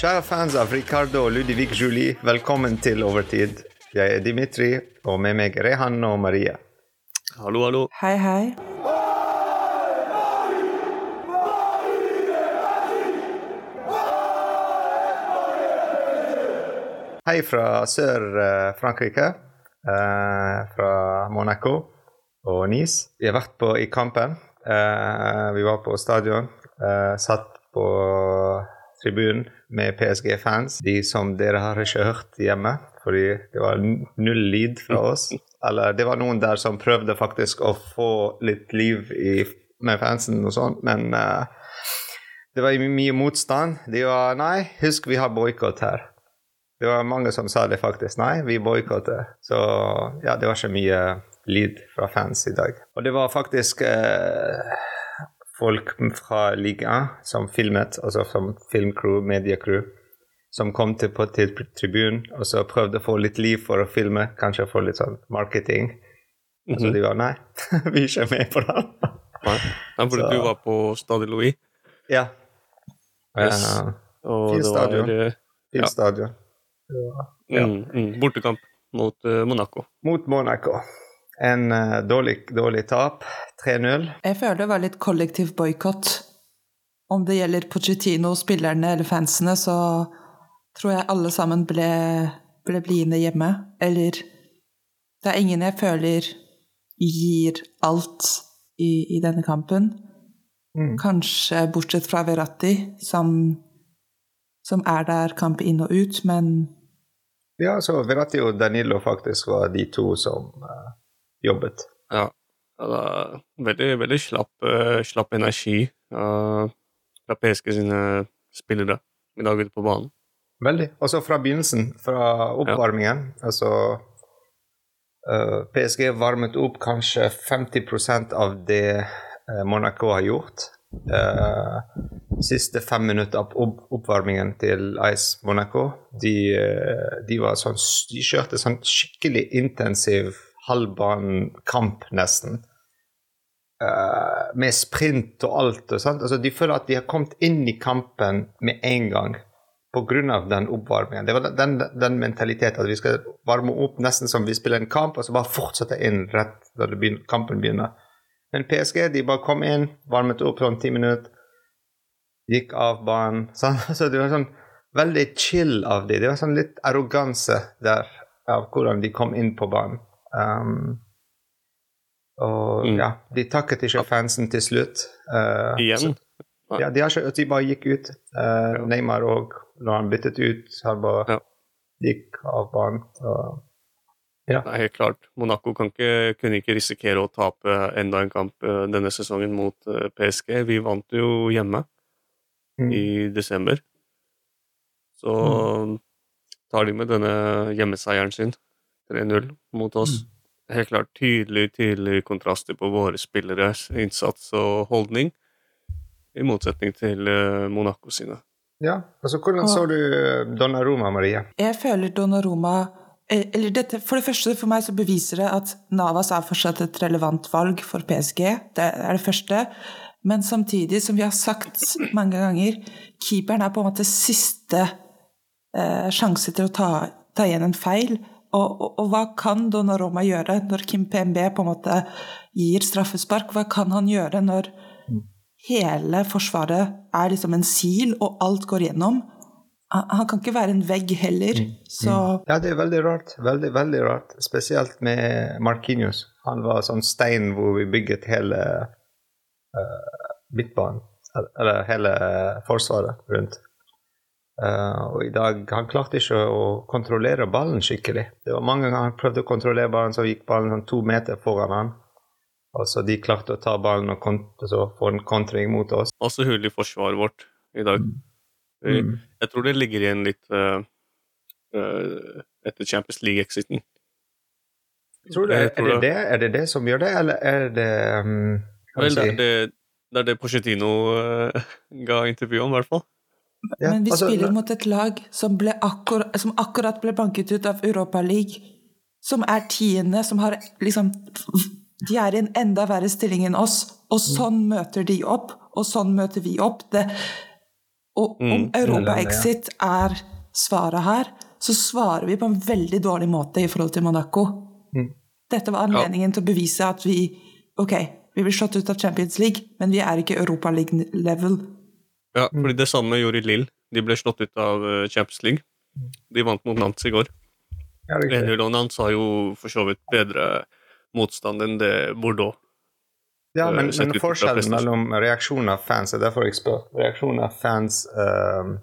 Kjære fans av Ricardo og Ludvig Julie, velkommen til Overtid. Jeg er Dimitri, og med meg Rehan og Maria. Hallo, hallo. Hei, hei. Hei fra Sør-Frankrike, eh, fra Monaco og Nice. Vi har vært på, i kampen. Eh, vi var på stadion. eh, satt på tribunen med PSG-fans. De som dere har ikke hørt hjemme, fordi det var null lyd fra oss. Eller det var noen der som prøvde faktisk å få litt liv i, med fansen og sånt, men uh, det var mye motstand. De var Nei, husk vi har boikott her. Det var mange som sa det faktisk. Nei, vi boikotter. Så ja, det var ikke mye lyd fra fans i dag. Og det var faktisk eh, folk fra ligaen som filmet, altså som filmcrew, mediecrew, som kom til, på, til tribunen og så prøvde å få litt liv for å filme, kanskje få litt sånn marketing. Og så Mhm. de var nei, vi er ikke med på det. Nei, fordi Så- du var på Stade Louis, ja. Yes. Og Fin det var stadion. eh, Ja. stadion. Ja. mm, mm, bortekamp mot uh, Monaco. Mot Monaco. En uh, dårlig, dårlig tap. 3-0. Jeg føler det var litt kollektiv boikott. Om det gjelder Pochettino, spillerne eller fansene, så tror jeg alle sammen ble, ble blidende hjemme. Eller det er ingen jeg føler gir alt i, i denne kampen. Mm. Kanskje bortsett fra Verratti, som, som er der kamp inn og ut, men Ja, så Verratti og Danilo faktisk var de to som eh, jobbet. Ja. ja veldig, veldig slapp, uh, slapp energi uh, fra PSG sine spillere i dag ute på banen. Veldig. Og så fra begynnelsen, fra oppvarmingen. Altså uh, PSG varmet opp kanskje 50% av det eh, Monaco har gjort. Uh, siste fem minutter av opp oppvarmingen til Ice Monaco, de, eh, de var sånn De kjørte sånn skikkelig intensiv halvbanekamp, nesten. Uh, med sprint og alt. Og. Altså, de føler at de har kommet inn i kampen med en gang pga. den oppvarmingen. Det var den, den, mentaliteten at vi skal varme opp nesten som vi spiller en kamp, og så bare fortsette inn rett da begynner, kampen begynner. Men PSG de bare kom inn, varmet opp sånn ti minutter, gikk av banen. Så, så det var sånn veldig chill av dem. Det var sånn litt arroganse der av hvordan de kom inn på banen. Um, og Mm. ja, de takket ikke fansen til slutt. Uh, Igjen. ja, de, har ikke, de bare gikk ut. Uh, Ja. Neymar òg, når han byttet ut, han bare Ja. gikk av banen. Så Det er helt klart. Monaco ikke, kunne ikke risikere å tape enda en kamp eh, denne sesongen mot PSG. Vi vant jo hjemme mm. i desember. Så tar de med denne hjemmeseieren sin, 3-0, mot oss. Helt klart tydelig, tydelig kontraster på våre spilleres innsats og holdning, i motsetning til eh, Monaco sine. Ja, altså Hvordan så du Donnaroma, Donnarumma, Maria? Jeg føler Donnaroma eh, eller dette, For det første, for meg så beviser det at Navas er fortsatt et relevant valg for PSG. Det er det første. Men samtidig, som vi har sagt mange ganger, keeperen er på en måte siste eh, sjanse til å ta, ta igjen en feil. Og, og, og hva kan Donnaroma gjøre når Kim PMB på en måte gir straffespark? Hva kan han gjøre når hele forsvaret er liksom en sil, og alt går gjennom? Han, kan ikke være en vegg heller. Så Ja, det er veldig rart. Veldig, veldig rart. Spesielt med Markinius. Han var sånn stein hvor vi bygget hele uh, midtbanen. Eller- Eller hele forsvaret rundt. Eh, og i dag Han klarte ikke å kontrollere ballen skikkelig. Det var mange ganger han prøvde å kontrollere ballen, så gikk ballen sånn to meter foran han. Og så de klarte å ta ballen og kont så få en kontring mot oss. Også hull i forsvaret vårt i dag. Mm. Jeg tror det ligger igjen litt uh, uh, etter Champions League-exiten. Tror du, Jeg er, det det? er det det som gjør det, eller er det um, Vel, vi det si- er det, det, er det Pochettino ga intervju om, i hvert fall. Ja, Men vi altså, spiller mot et lag som, akkor som akkurat ble banket ut av Europa League, som er tiende, som har liksom De er i en enda verre stilling enn oss, og sånn møter de opp, og sånn møter vi opp. Det, Og om Mm, Europa-exit er svaret her, så svarer vi på en veldig dårlig måte i forhold til Monaco. Mm. Dette var anledningen til å bevise at vi Ok, vi blir slått ut av Champions League, men vi er ikke Europa League-level. Ja, fordi det samme gjorde Lill. De ble slått ut av eh, Champions League. De vant mot Nantes i går. Ja, riktig. 1-0, og Nantes har jo for så vidt bedre motstand enn det Bordeaux. Ja, men, eh, men forskjellen mellom reaksjoner av fans er derfor jeg spør. Reaksjoner av fans eh,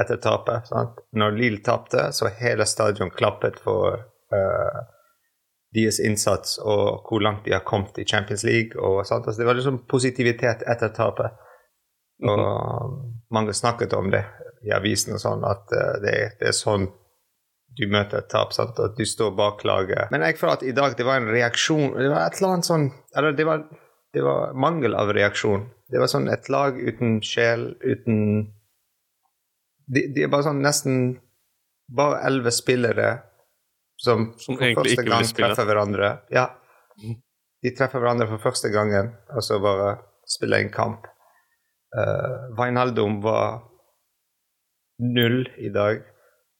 etter tapet. Sant? Når Lill tapte, så hele stadion klappet for uh, deres innsats og hvor langt de har kommet i Champions League. Og? Altså, det var liksom positivitet etter tapet. Og mange snakket om det i avisen og sånn, at eh, det, det er sånn du møter et tap, sant? at du står bak laget. Men jeg føler at i dag det var en reaksjon Det var et eller annet sånn Eller det var, det var mangel av reaksjon. Det var sånn et lag uten sjel, uten De, de er bare sånn nesten Bare elleve spillere som, Som for første gang treffer hverandre. Ja. Mhm. De treffer hverandre for første gangen, og så bare spiller en kamp. Uh, Wijnaldum var null i dag.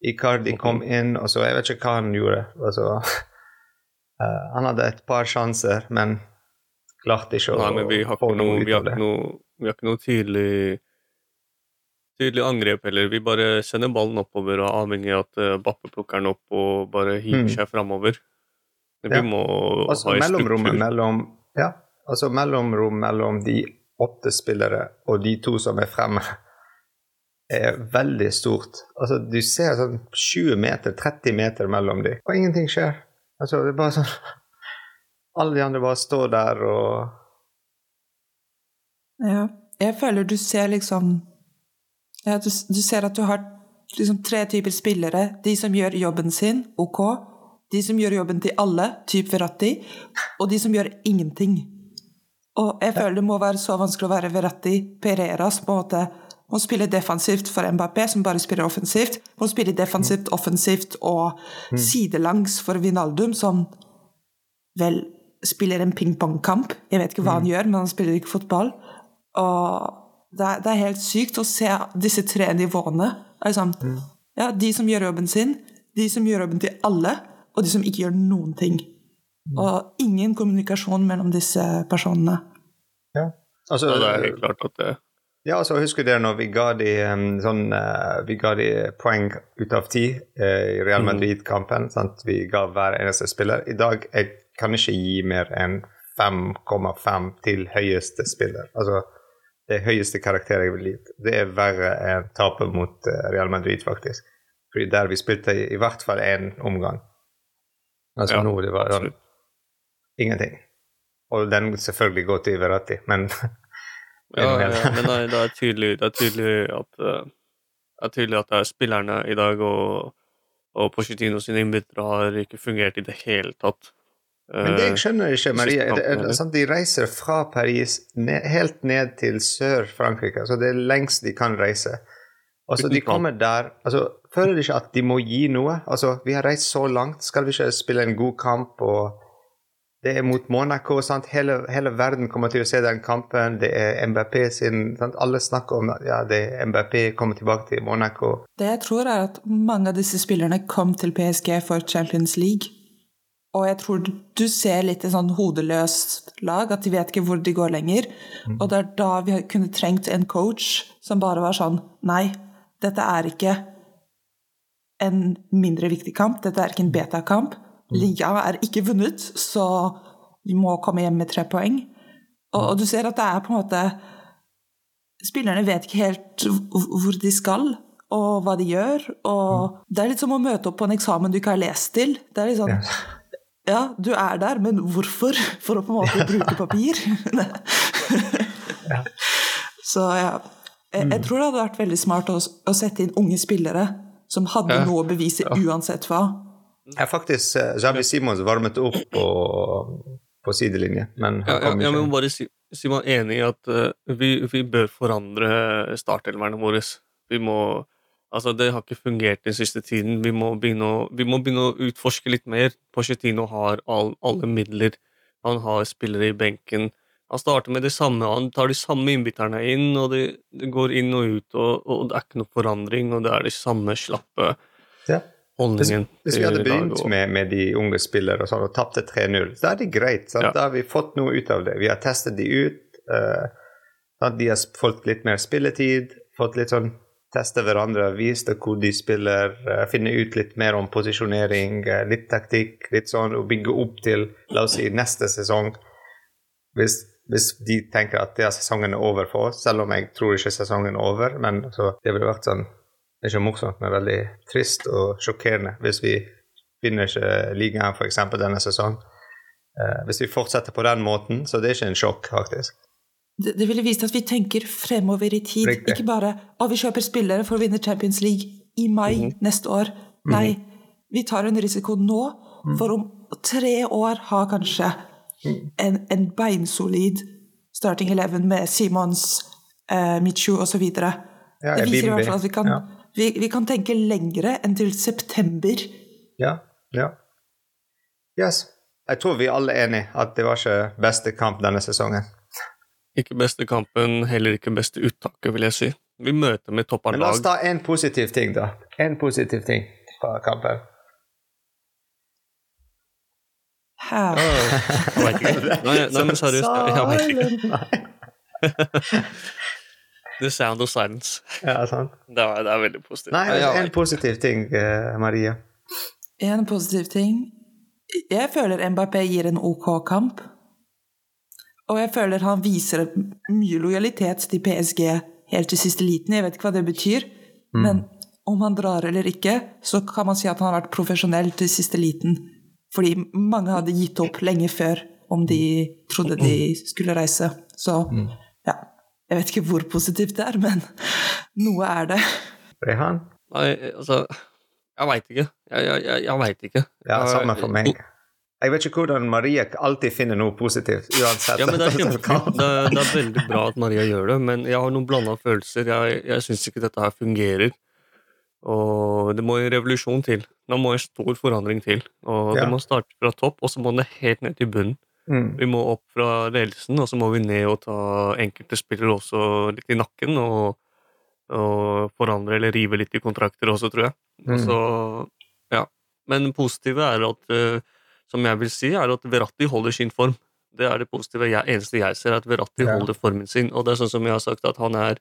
Icardi kom inn, og så Jeg vet ikke hva han gjorde. Altså, uh, han hadde et par sjanser, men klarte ikke å Nei, men vi har få noe noe, ut av det. noe, vi har ikke noe tydelig Tydelig angrep heller. Vi bare sender ballen oppover og er avhengig av at uh, Bappe plukker den opp og bare hiver Mm. seg framover. Vi Ja. Må Altså ha en struktur. mellom Ja, altså mellomrom mellom de åtte spillere og de to som er fremme, er veldig stort. Altså, du ser sånn 20 meter, 30 meter mellom dem, og ingenting skjer. Altså, det er bare sånn Alle de andre bare står der og Ja. Jeg føler du ser liksom ja, du, du ser at du har liksom tre typer spillere. De som gjør jobben sin, ok. De som gjør jobben til alle, typ Verratti. Og de som gjør ingenting. Og jeg føler det må være så vanskelig å være Verratti. Pereras på en måte må spille defensivt for Mbappé, som bare spiller offensivt. Må spille defensivt, offensivt og sidelangs for Vinaldum, som vel spiller en ping-pong-kamp. Jeg vet ikke hva han gjør, men han spiller ikke fotball. Og det er, det er helt sykt å se disse tre nivåene. Sånn, ja, de som gjør jobben sin, de som gjør jobben til alle, og de som ikke gjør noen ting. Og ingen kommunikasjon mellom disse personene. Altså, Ja, det er helt klart at det Ja, altså husker dere når vi ga de sånn eh, Vi ga de poeng ut av ti eh, i Real Mhm. Madrid-kampen. sant? Vi ga hver eneste spiller. I dag jeg kan ikke gi mer enn 5,5 til høyeste spiller. Altså det høyeste karakter jeg vil gi. Det er verre enn tapet mot eh, Real Madrid, faktisk. Fordi der vi spilte i, i hvert fall én omgang. Altså Ja, nå det var sånn ingenting. Og den selvfølgelig går til Verratti, men Ja, ja, men men er, det er tydelig, det er tydelig at eh, det er tydelig at det er spillerne i dag og, og Pochettino sine innbyttere har ikke fungert i det hele tatt. Men det Eh, jeg skjønner ikke, Maria, det, sant, de reiser fra Paris ned, helt ned til Sør-Frankrike. Altså det er lengst de kan reise. Altså så De kommer der altså Føler de ikke at de må gi noe? Altså Vi har reist så langt, skal vi ikke spille en god kamp? og Det er mot Monaco. Hele, hele verden kommer til å se den kampen. Det er MBP sin sant? Alle snakker om at ja, MBP kommer tilbake til Monaco. Det jeg tror er at mange av disse spillerne kom til PSG for Champions League. Og jeg tror du ser litt et sånn hodeløst lag, at de vet ikke hvor de går lenger. Og det er da vi kunne trengt en coach som bare var sånn Nei, dette er ikke en mindre viktig kamp. Dette er ikke en beta-kamp. Liga er ikke vunnet, så vi må komme hjem med tre poeng. Og, og du ser at det er på en måte Spillerne vet ikke helt hvor hvor de skal, og hva de gjør. Og det er litt som å møte opp på en eksamen du ikke har lest til. Det er litt sånn Ja, du er der, men hvorfor? For å på en måte bruke papir? Så ja. Jeg, jeg tror det hadde vært veldig smart å, å sette inn unge spillere som hadde noe å bevise uansett hva. Jeg faktisk uh, Javi Simons varmet opp på, på sidelinje, men ja, han ja, kom ikke. må bare si, si meg enig i at uh, vi, vi bør forandre startelverne våre. Vi må Altså, det har ikke fungert den siste tiden. Vi må begynne å, vi må begynne å utforske litt mer. Pochettino har all, alle midler. Han har spillere i benken. Han starter med det samme, han tar de samme innbytterne inn, og det, det går inn og ut, og, og det er ikke noe forandring, og det er de samme slappe Ja. Holdningen. hvis vi hadde begynt med, med de unge spillere og, sånn, og tapte 3-0, da er det greit. Ja. Da har vi fått noe ut av det. Vi har testet de ut. Uh, de har fått litt mer spilletid, fått litt sånn teste hverandre, viste hvor de spiller, uh, finne ut litt mer om posisjonering, uh, litt taktikk, litt sånn, og bygge opp til, la oss si, neste sesong. Hvis, hvis de tenker at det er sesongen er over for oss, selv om jeg tror ikke sesongen er over, men så, det ville vært sånn det er ikke morsomt, men veldig trist og sjokkerende hvis vi vinner ikke ligaen f.eks. denne sesongen. Eh, hvis vi fortsetter på den måten, så det er ikke en sjokk, faktisk. Det, det ville vist at vi tenker fremover i tid. Riktig. Ikke bare at vi kjøper spillere for å vinne Champions League i mai Mhm. neste år. Nei, vi tar en risiko nå, Mhm. for om tre år ha kanskje en, en beinsolid starting eleven med Simons, eh, Michu osv. Ja, det viser i hvert fall at vi kan, Ja. Vi, vi kan tenke lengre enn til september. Ja, ja. Yes. Jeg tror vi alle er enige at det var ikke beste kamp denne sesongen. Ikke beste kampen, heller ikke beste uttaket, vil jeg si. Vi møter med toppere Men la oss ta en positiv ting, da. En positiv ting fra kampen. Hæ? Jeg vet ikke. Nei, nei, men seriøst, jeg, jeg vet ikke. The sound of silence. Ja, sant. Det er, det er veldig positivt. Nei, en positiv ting, eh, Maria. En positiv ting Jeg føler Mbappé gir en ok kamp. Og jeg føler han viser mye lojalitet til PSG helt til siste liten. Jeg vet ikke hva det betyr, men om han drar eller ikke, så kan man si at han har vært profesjonell til siste liten. Fordi mange hadde gitt opp lenge før om de trodde de skulle reise. Så ja, jeg vet ikke hvor positivt det er, men noe er det. Rehan? Nei, altså Jeg veit ikke. Jeg, jeg, jeg, veit ikke. Ja, samme for meg. Jeg vet ikke hvordan Maria alltid finner noe positivt, uansett. Ja, men Det er kjempefint. Det, er- det er veldig bra at Maria gjør det, men jeg har noen blanda følelser. Jeg, jeg syns ikke dette her fungerer. Og det må en revolusjon til. Det må en stor forandring til. Og Ja. Det må starte fra topp, og så må det helt ned til bunnen. Mm. Vi må opp fra ledelsen, og så må vi ned og ta enkelte spillere også litt i nakken. Og, og forandre eller rive litt i kontrakter også, tror jeg. Og Mm. så, ja. Men det positive er at, eh, som jeg vil si, er at Verratti holder sin form. Det er det positive. Jeg, eneste jeg ser, er at Verratti Ja. holder formen sin. Og det er sånn som jeg har sagt, at han er,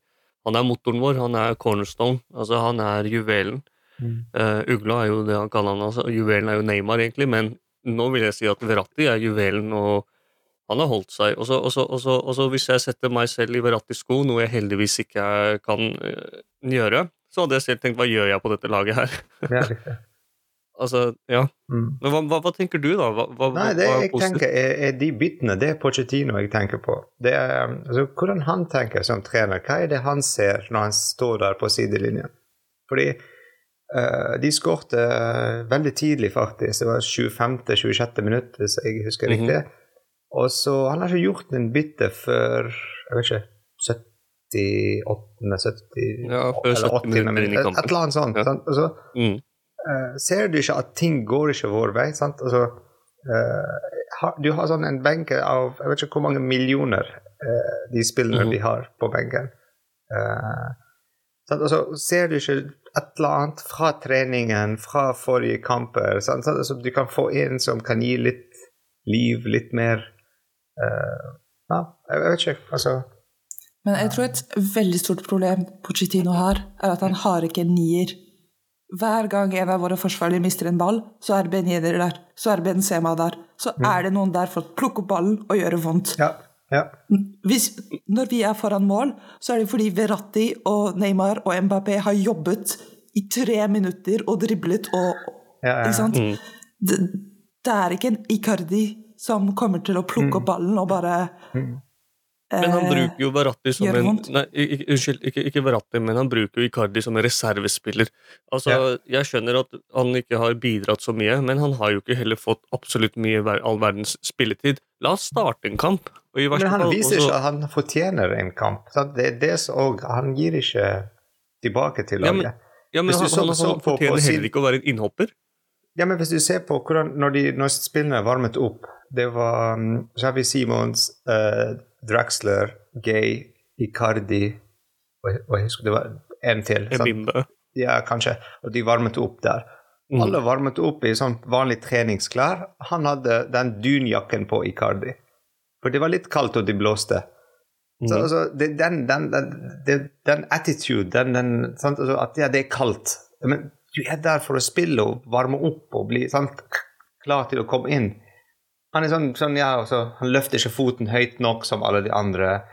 han er motoren vår. Han er cornerstone. Altså, han er juvelen. Mm. Uh, Ugla er jo det han kaller han. Altså, juvelen er jo Neymar, egentlig, men nå vil jeg si at Verratti er juvelen, og han har holdt seg. Og så- hvis jeg setter meg selv i Verrattis sko, noe jeg heldigvis ikke kan eh, gjøre, så hadde jeg selv tenkt hva gjør jeg på dette laget her? Ja, riktig. altså, ja. Mm. Men hva, hva, hva tenker du, da? Hva, hva, Nei, det jeg tenker er, er de bitene, det er Pochettino jeg tenker på. Det er, altså, hvordan han tenker som trener, hva er det han ser når han står der på sidelinjen? Fordi de skårte eh, veldig tidlig, faktisk. Det var 25.-26. minutt, hvis jeg husker Mhm. riktig. Og så Han har ikke gjort en bytte før jeg vet ikke 78. 70 Ja, før eller 70 minutter inn i. Et, kampen. et eller annet sånt. Ja. sant? Og så Mm. uh, ser du ikke at ting går ikke vår vei? sant? Altså, eh, ha- du har sånn en benke av jeg vet ikke hvor mange millioner uh, de spillerne -hmm. de har på benken. Uh, sant? Altså, ser du ikke et eller annet fra treningen, fra forrige kamper? sånn, sånn, som du kan få inn, som kan gi litt liv, litt mer uh, Ja, jeg vet ikke. Altså Men jeg tror et veldig stort problem Pochettino har, er at han har ikke en nier. Hver gang en av våre forsvarere mister en ball, så er Ben Yedder der, så er Ben Sema der. Så er det noen der for å plukke opp ballen og gjøre vondt. Ja. Ja. Hvis, når vi er foran mål, så er det fordi Verratti og Neymar og Mbappé har jobbet i tre minutter og driblet og ja, ja. Ikke sant? Mm. Det, det er ikke en Icardi som kommer til å plukke opp ballen og bare Men han eh, bruker jo Verratti som en? Nei, unnskyld, ikke, ikke Verratti, men han bruker jo Icardi som en reservespiller. Altså, Jeg skjønner at han ikke har bidratt så mye, men han har jo ikke heller fått absolutt mye all verdens spilletid. La oss starte en kamp. Og i Men han fall viser også- ikke at han fortjener en kamp. Det er det som òg Han gir ikke tilbake til Ja, laget. men- Ja, men han, så- han, han på fortjener heller ikke å være en innhopper. Ja, men hvis du ser på hvordan Når, de, når spillene varmet opp det var, Javi Så Simons, uh, Draxler, Gay, Icardi og, og jeg husker det var en til. Ebimbe. Ja, kanskje. Og de varmet opp der. Mm. Alle varmet opp i sånn vanlig treningsklær. Han hadde den dunjakken på Icardi. For det var litt kaldt, og de blåste. Så Mm. altså, det, den, den, den, den attitude, den, den sant? Altså, At ja, det er kaldt. Men du er der for å spille og varme opp og bli sant? klar til å komme inn. Han er sånn, sånn ja, også, han løfter ikke foten høyt nok som alle de andre.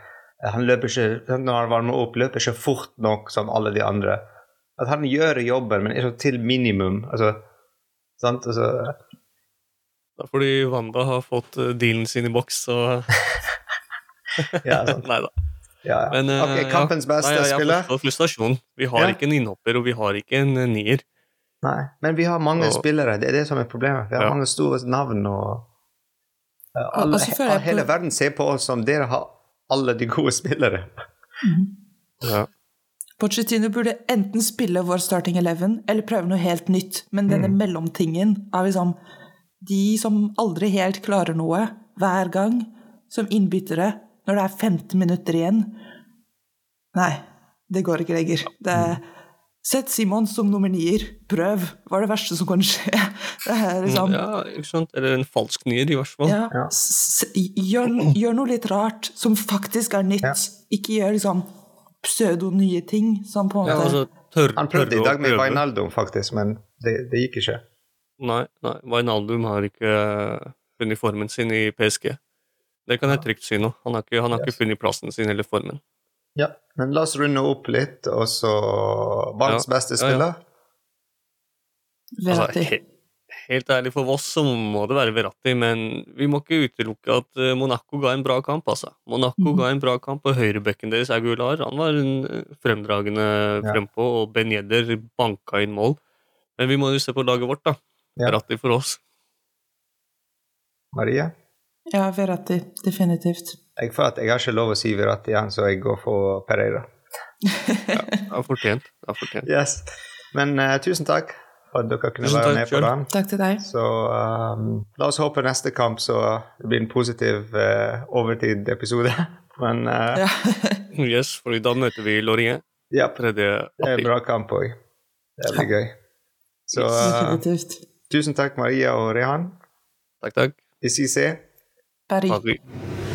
Han løper ikke, Når han varmer opp, løper ikke fort nok som alle de andre. At han gjør jobben, men så til minimum. Altså, sant? Altså, Det er fordi Wanda har fått eh, dealen sin i boks, så ja. Nei da. Ja, ja. Men, eh, ok, kampens ja. beste Nei, jeg spiller. forstår frustrasjonen. Vi har ikke en innhopper, og vi har ikke en eh, nier. Nei, men vi har mange Og- spillere. Det er det som er problemet. Vi har mange store navn. Og- alle, jeg Hele verden ser på oss som dere har alle de gode spillere. Ja. Pochettino burde enten spille vår starting eleven eller prøve noe helt nytt. Men denne mellomtingen av liksom de som aldri helt klarer noe, hver gang, som innbyttere, når det er 15 minutter igjen Nei, det går ikke lenger. Det er, Sett Simon som nummer nier. Prøv. Hva er det verste som kan skje? Det er liksom ja, ikke sant? Eller en falsk nier, i hvert fall. ja, Ja. gjør, gjør noe litt rart som faktisk er nytt. Ja. Ikke gjør liksom pseudo-nye ting som på en Ja, måte altså, tør, Han prøvde i dag med Vainaldum, faktisk, men det, det gikk ikke. Nei, nei, Vainaldum har ikke eh, funnet formen sin i PSG. Det kan jeg trygt si nå. Han har ikke, han har Yes. ikke funnet plassen sin eller formen. Ja, Men la oss runde opp litt, og så Barents Ja, beste ja, ja. spiller. Altså, he, helt ærlig, for Voss så må det være Verratti, men vi må ikke utelukke at eh, Monaco ga en bra kamp, altså. Monaco mm. ga en bra kamp, og høyrebekken deres, Aguilar, han var en eh, fremdragende Ja. frempå, og Ben Yedder banka inn mål. Men vi må jo se på laget vårt, da. Ja. Verratti for oss. Marie? Ja, Verratti. Definitivt. Jeg føler at jeg har ikke lov å si Virati igjen, så jeg går for Pereira. ja, ja fortjent. Fortjent. Yes. Men uh, tusen takk for at dere kunne Tusen være med på den. Takk til deg. Så um, la oss håpe neste kamp så det blir en positiv uh, overtid-episode. Men uh, Ja. Yes, for da møter vi Lorient ja, det er en bra kamp òg. Det blir gøy. Så uh, tusen takk, Maria og Rehan. Takk, takk. Vi ses. Paris. Paris.